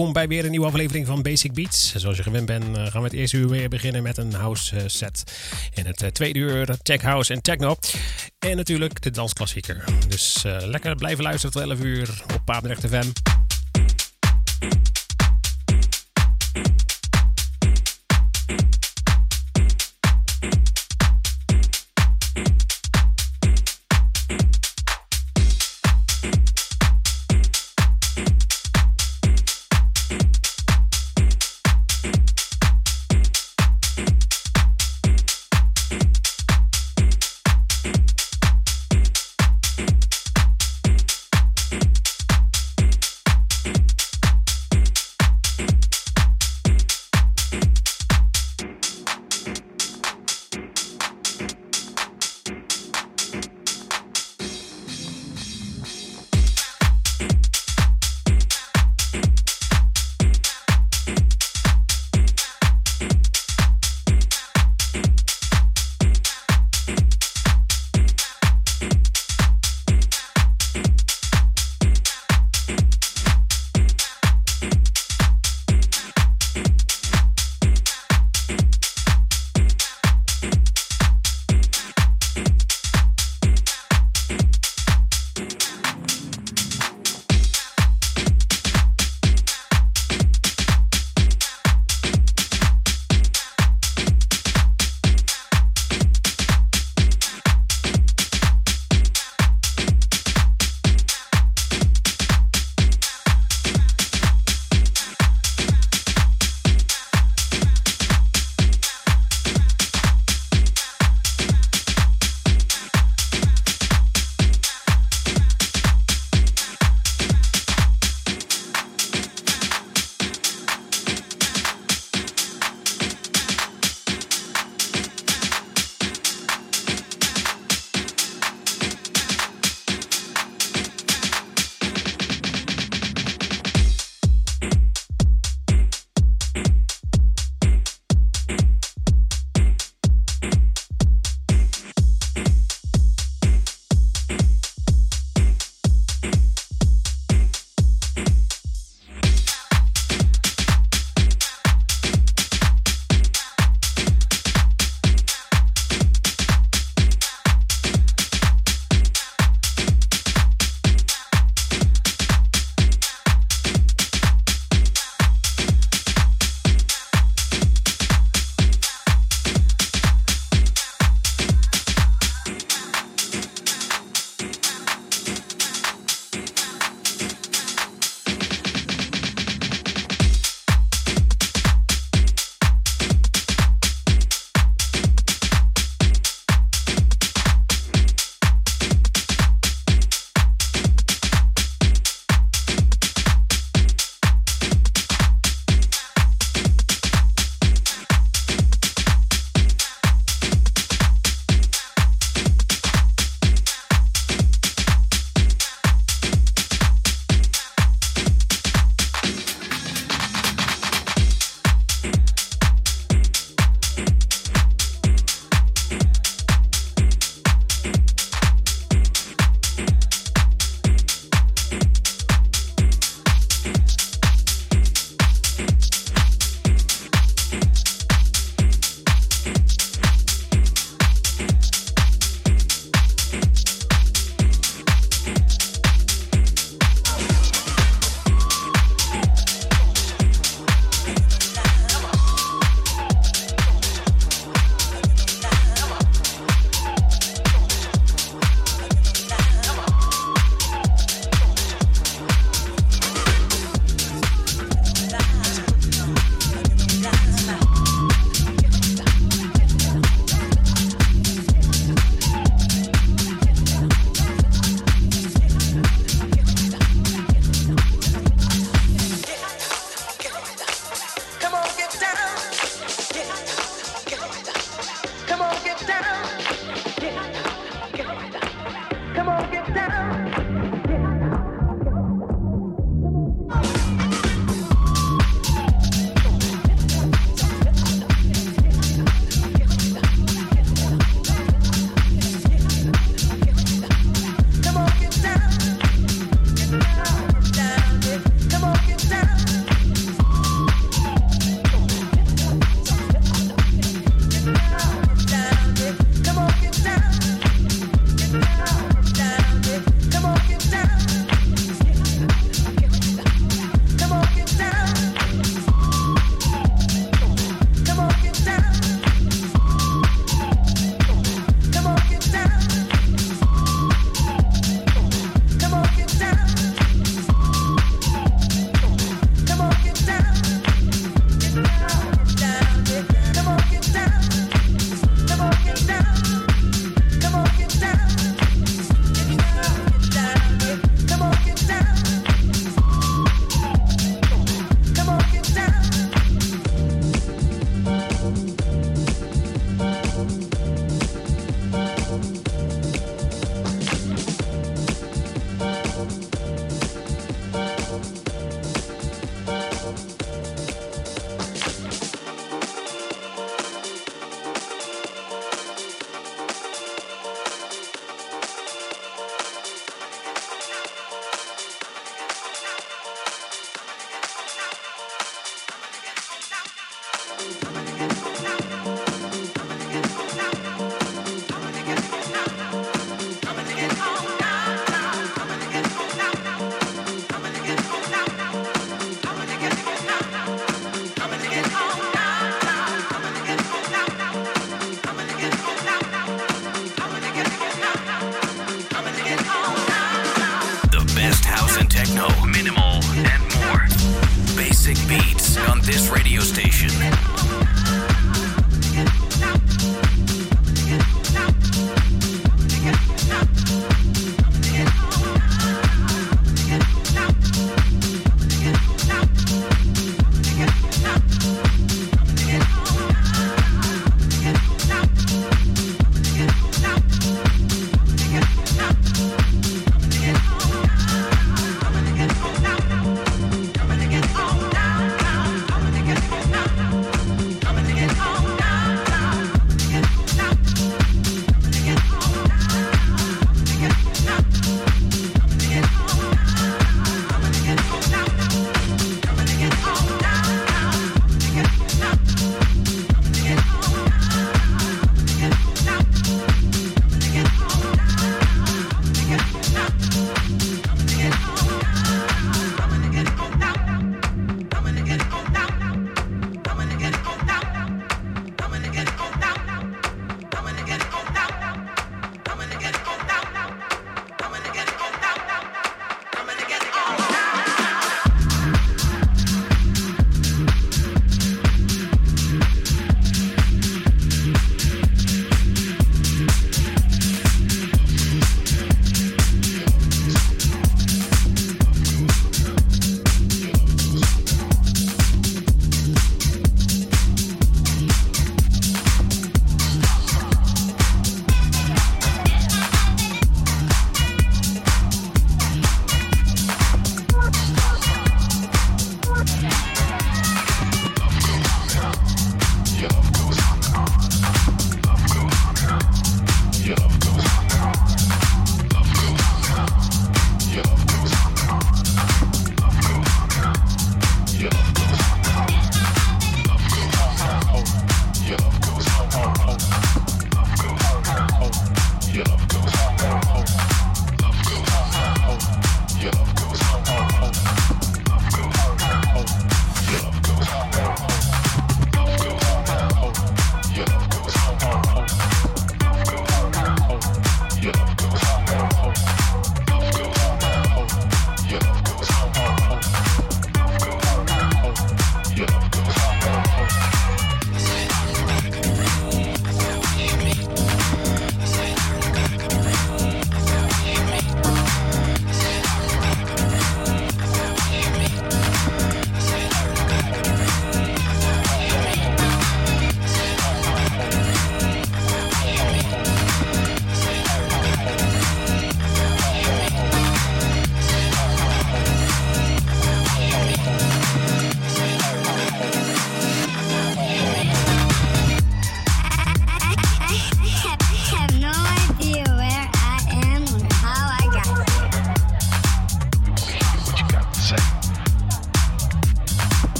Welkom bij weer een nieuwe aflevering van Basic Beats. Zoals je gewend bent eh, gaan we het eerste uur weer beginnen met een house eh, set. In het eh, tweede uur tech house en techno. En natuurlijk de dansklassieker. Dus lekker blijven luisteren tot 11 uur op Papendrecht FM.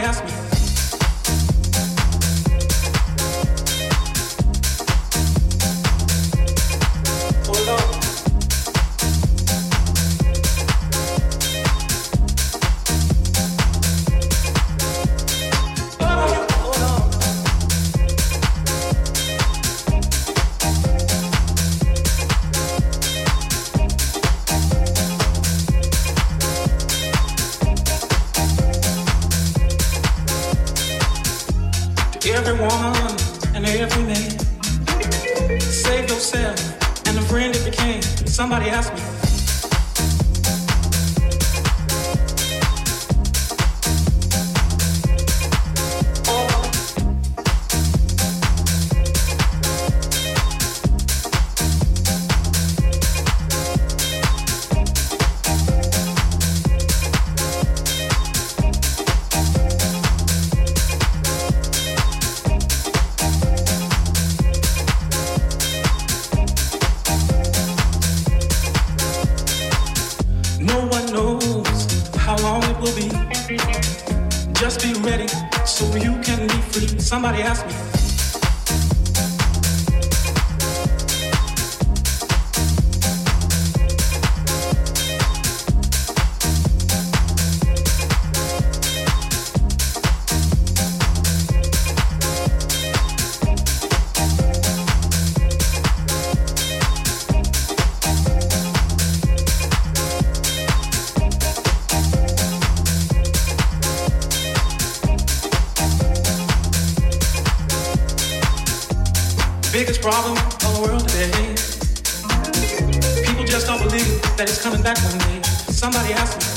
ask me Somebody asked me. Problem of the world today. People just don't believe that it's coming back one day. Somebody asked me.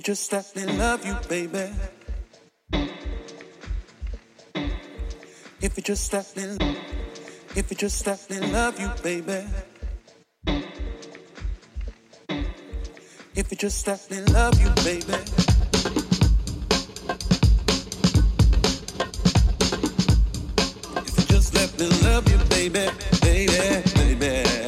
You just let me love you, baby. If you just let me, if you just let me love you, baby. If you just let me love you, baby. If you just let me love you, baby, baby, baby.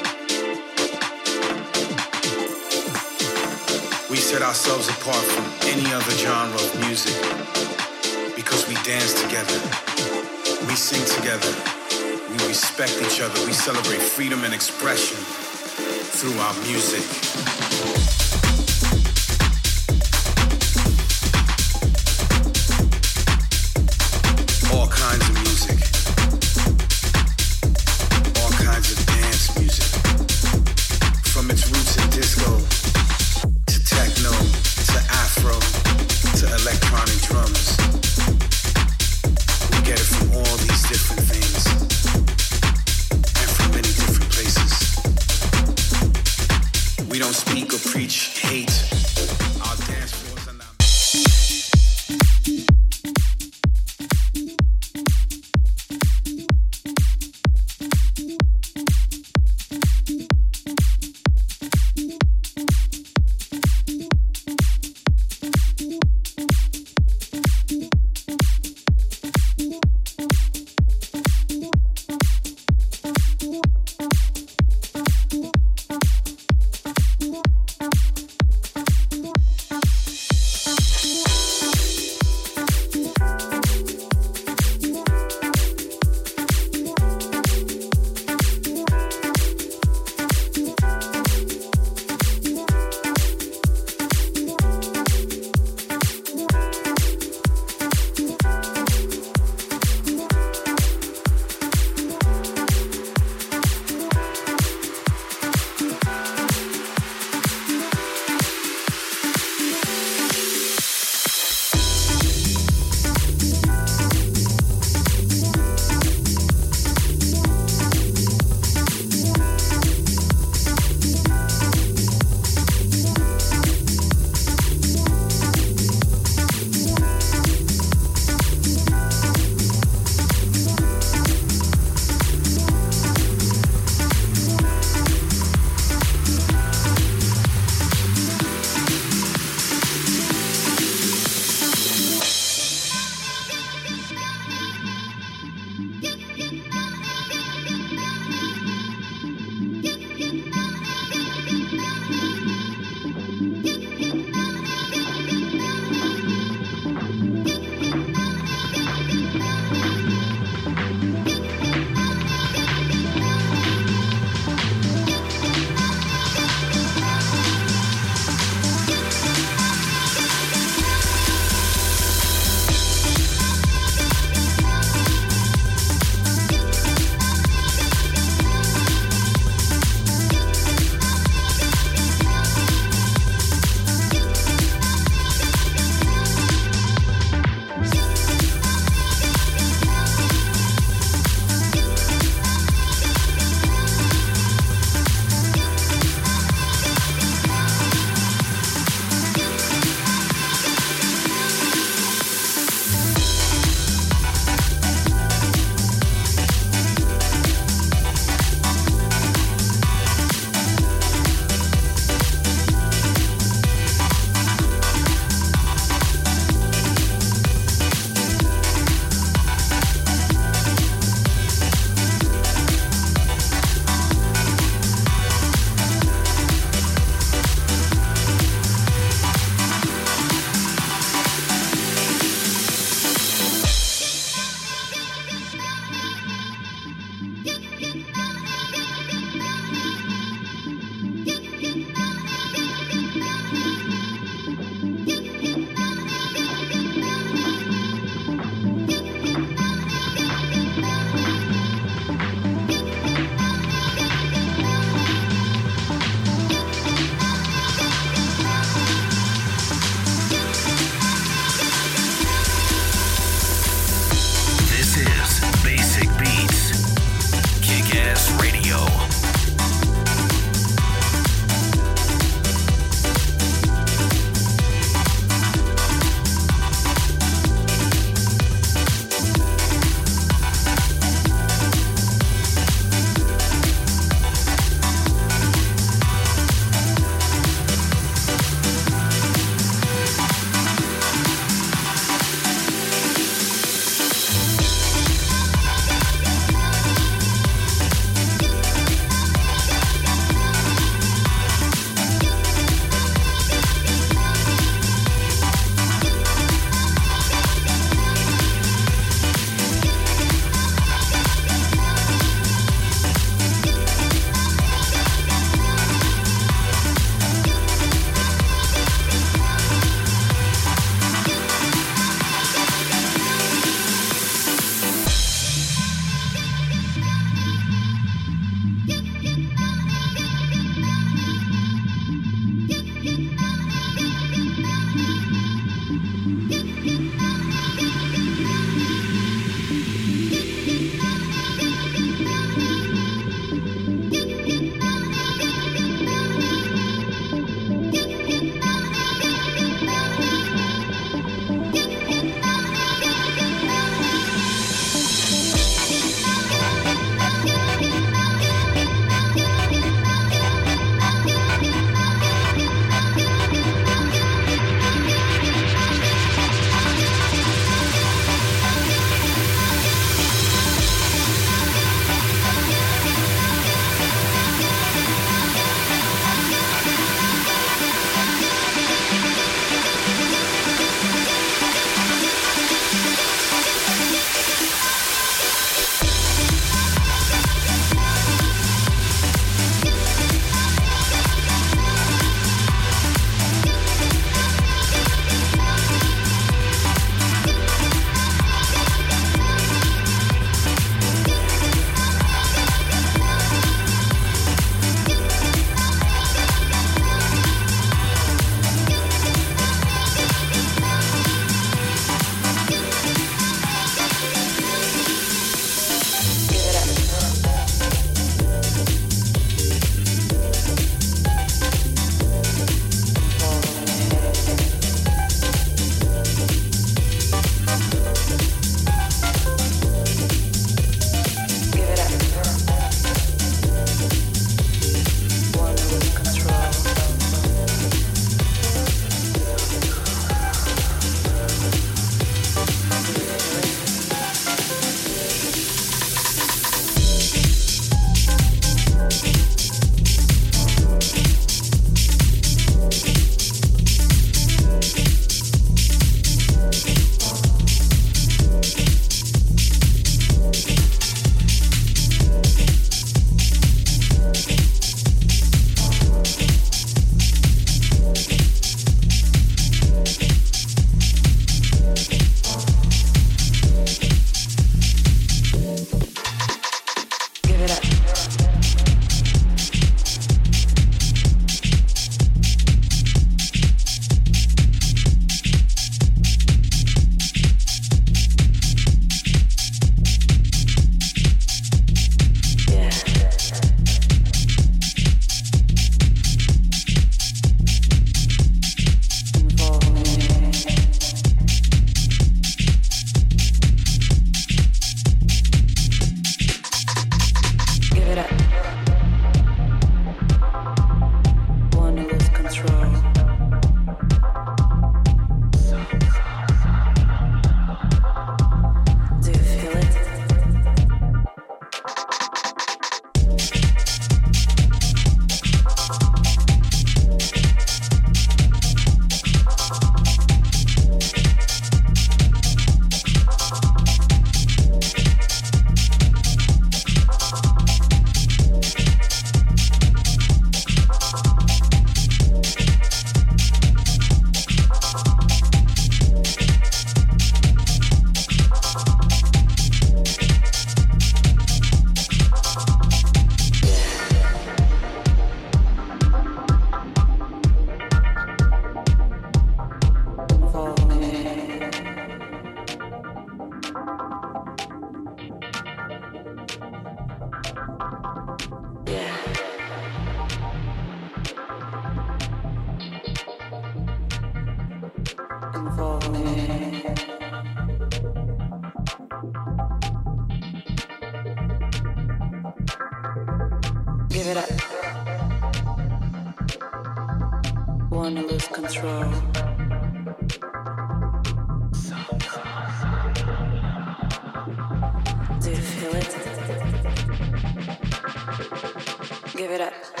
Give it up.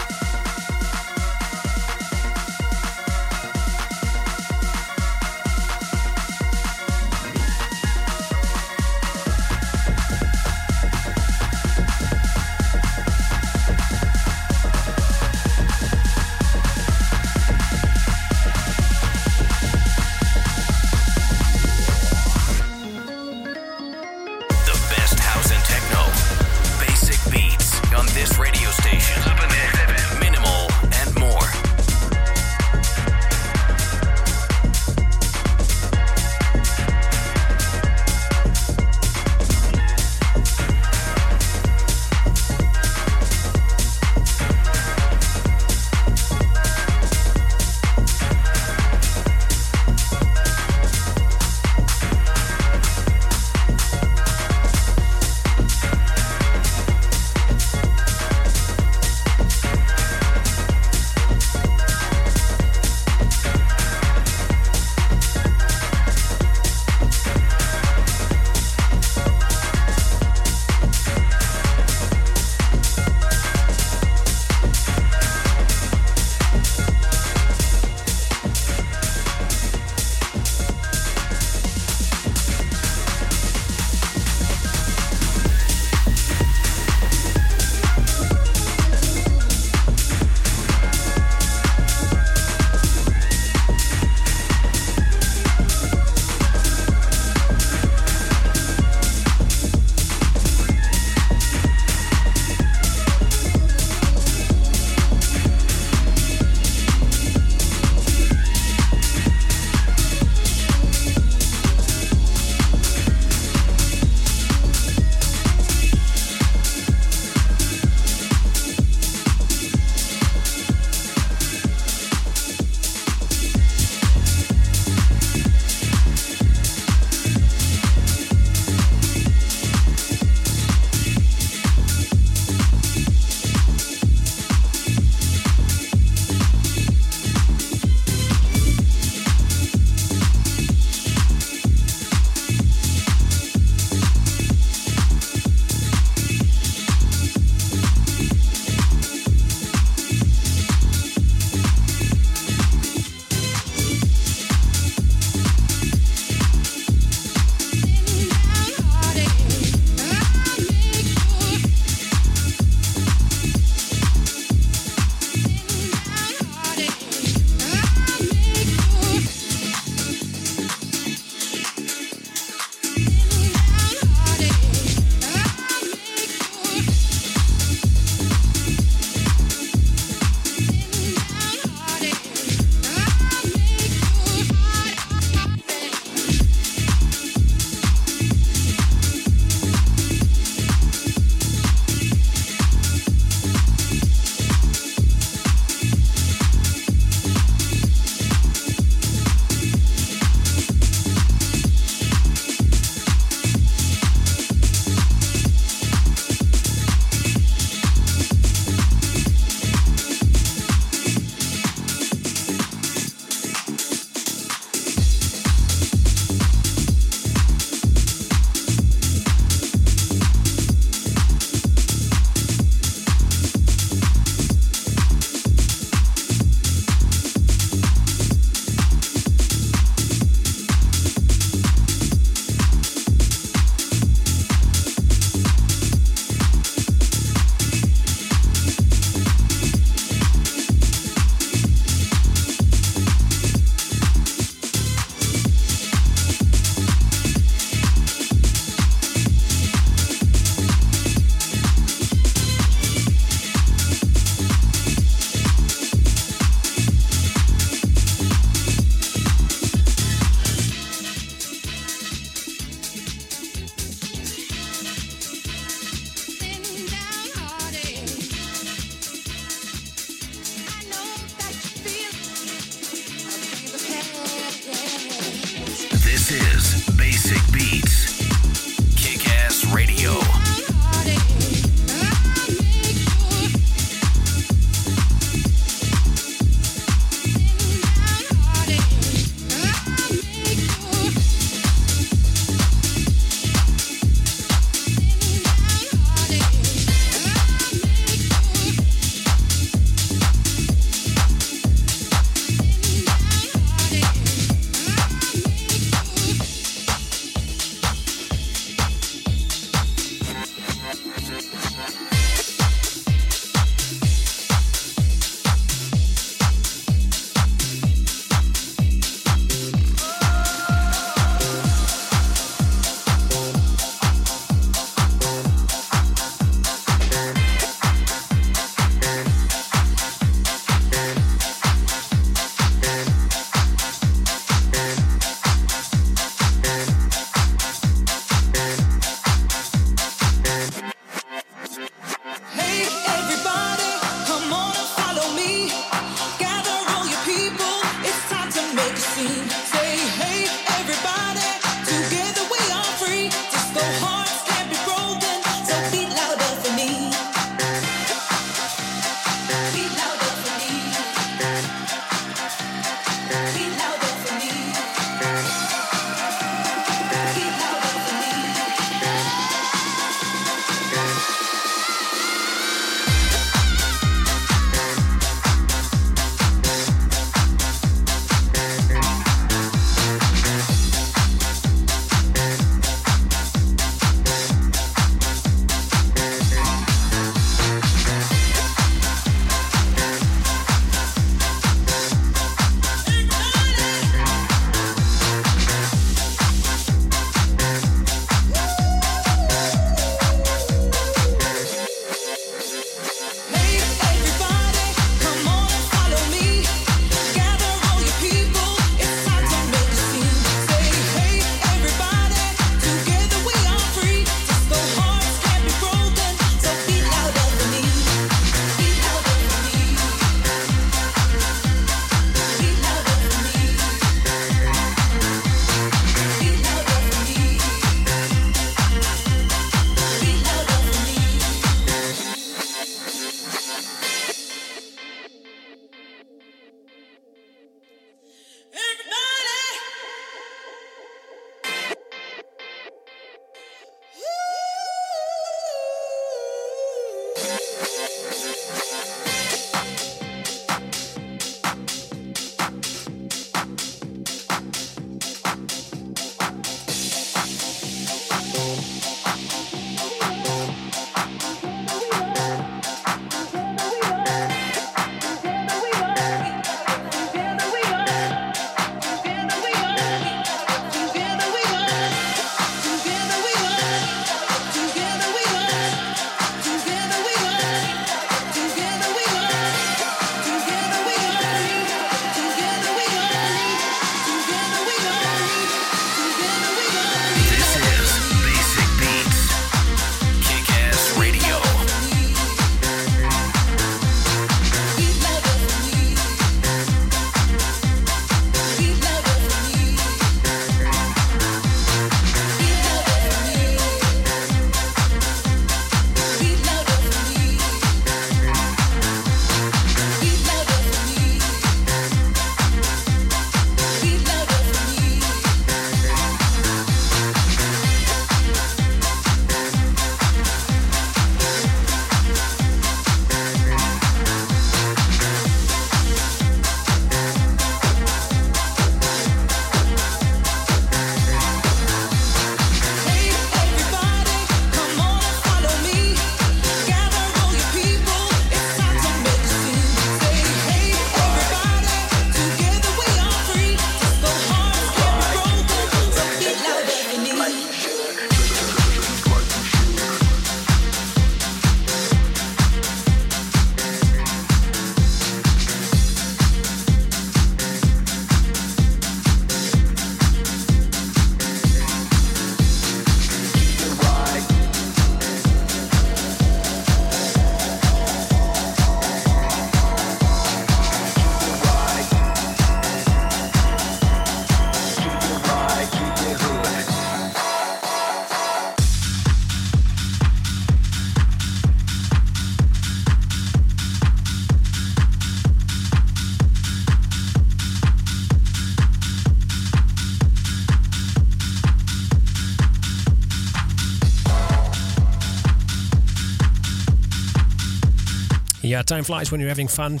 time flies when you're having fun.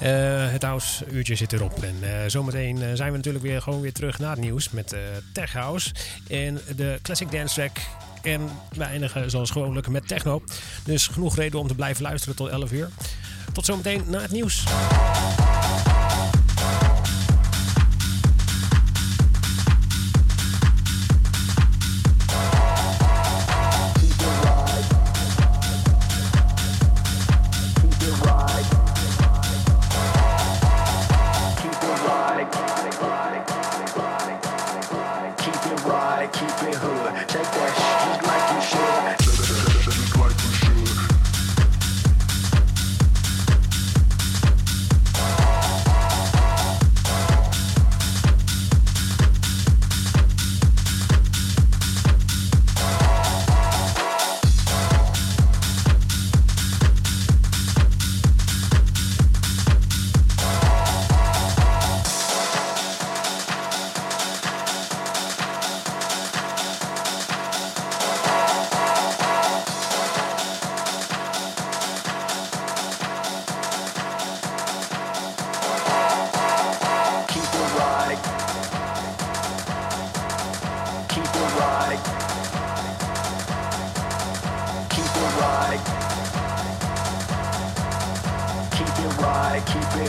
Eh, het house uurtje zit erop. En eh, zometeen eh, zijn we natuurlijk weer gewoon weer terug naar het nieuws met Tech House. En de classic dance track en we zoals gewoonlijk met techno. Dus genoeg reden om te blijven luisteren tot 11 uur. Tot zometeen na het nieuws.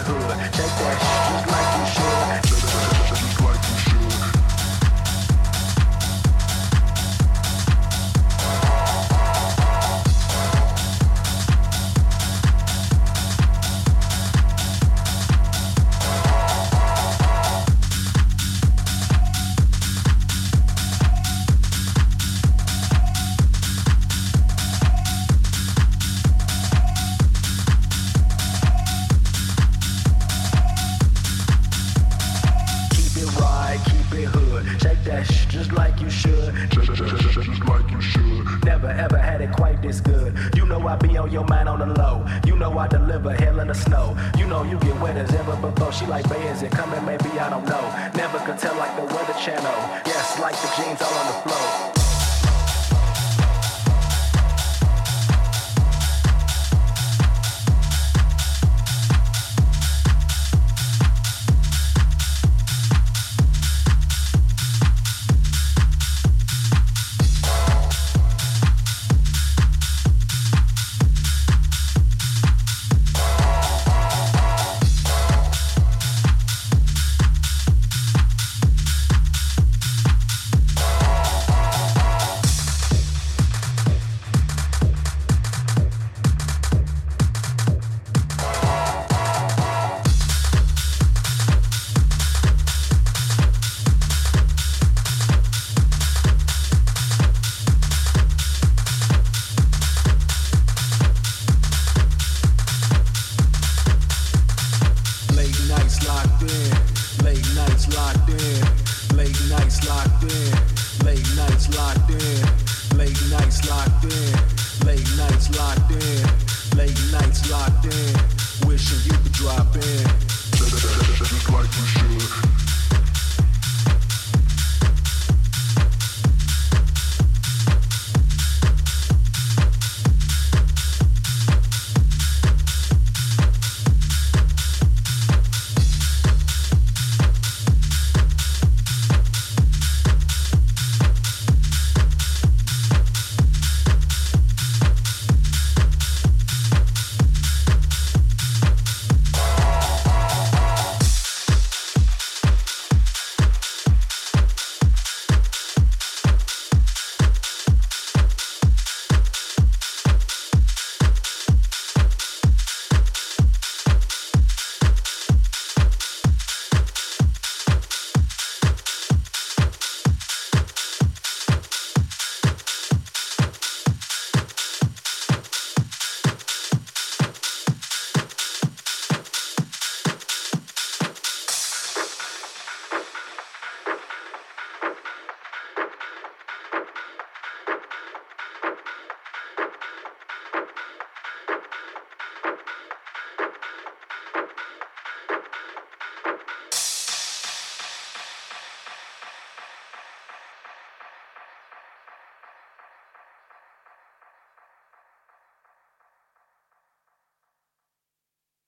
cool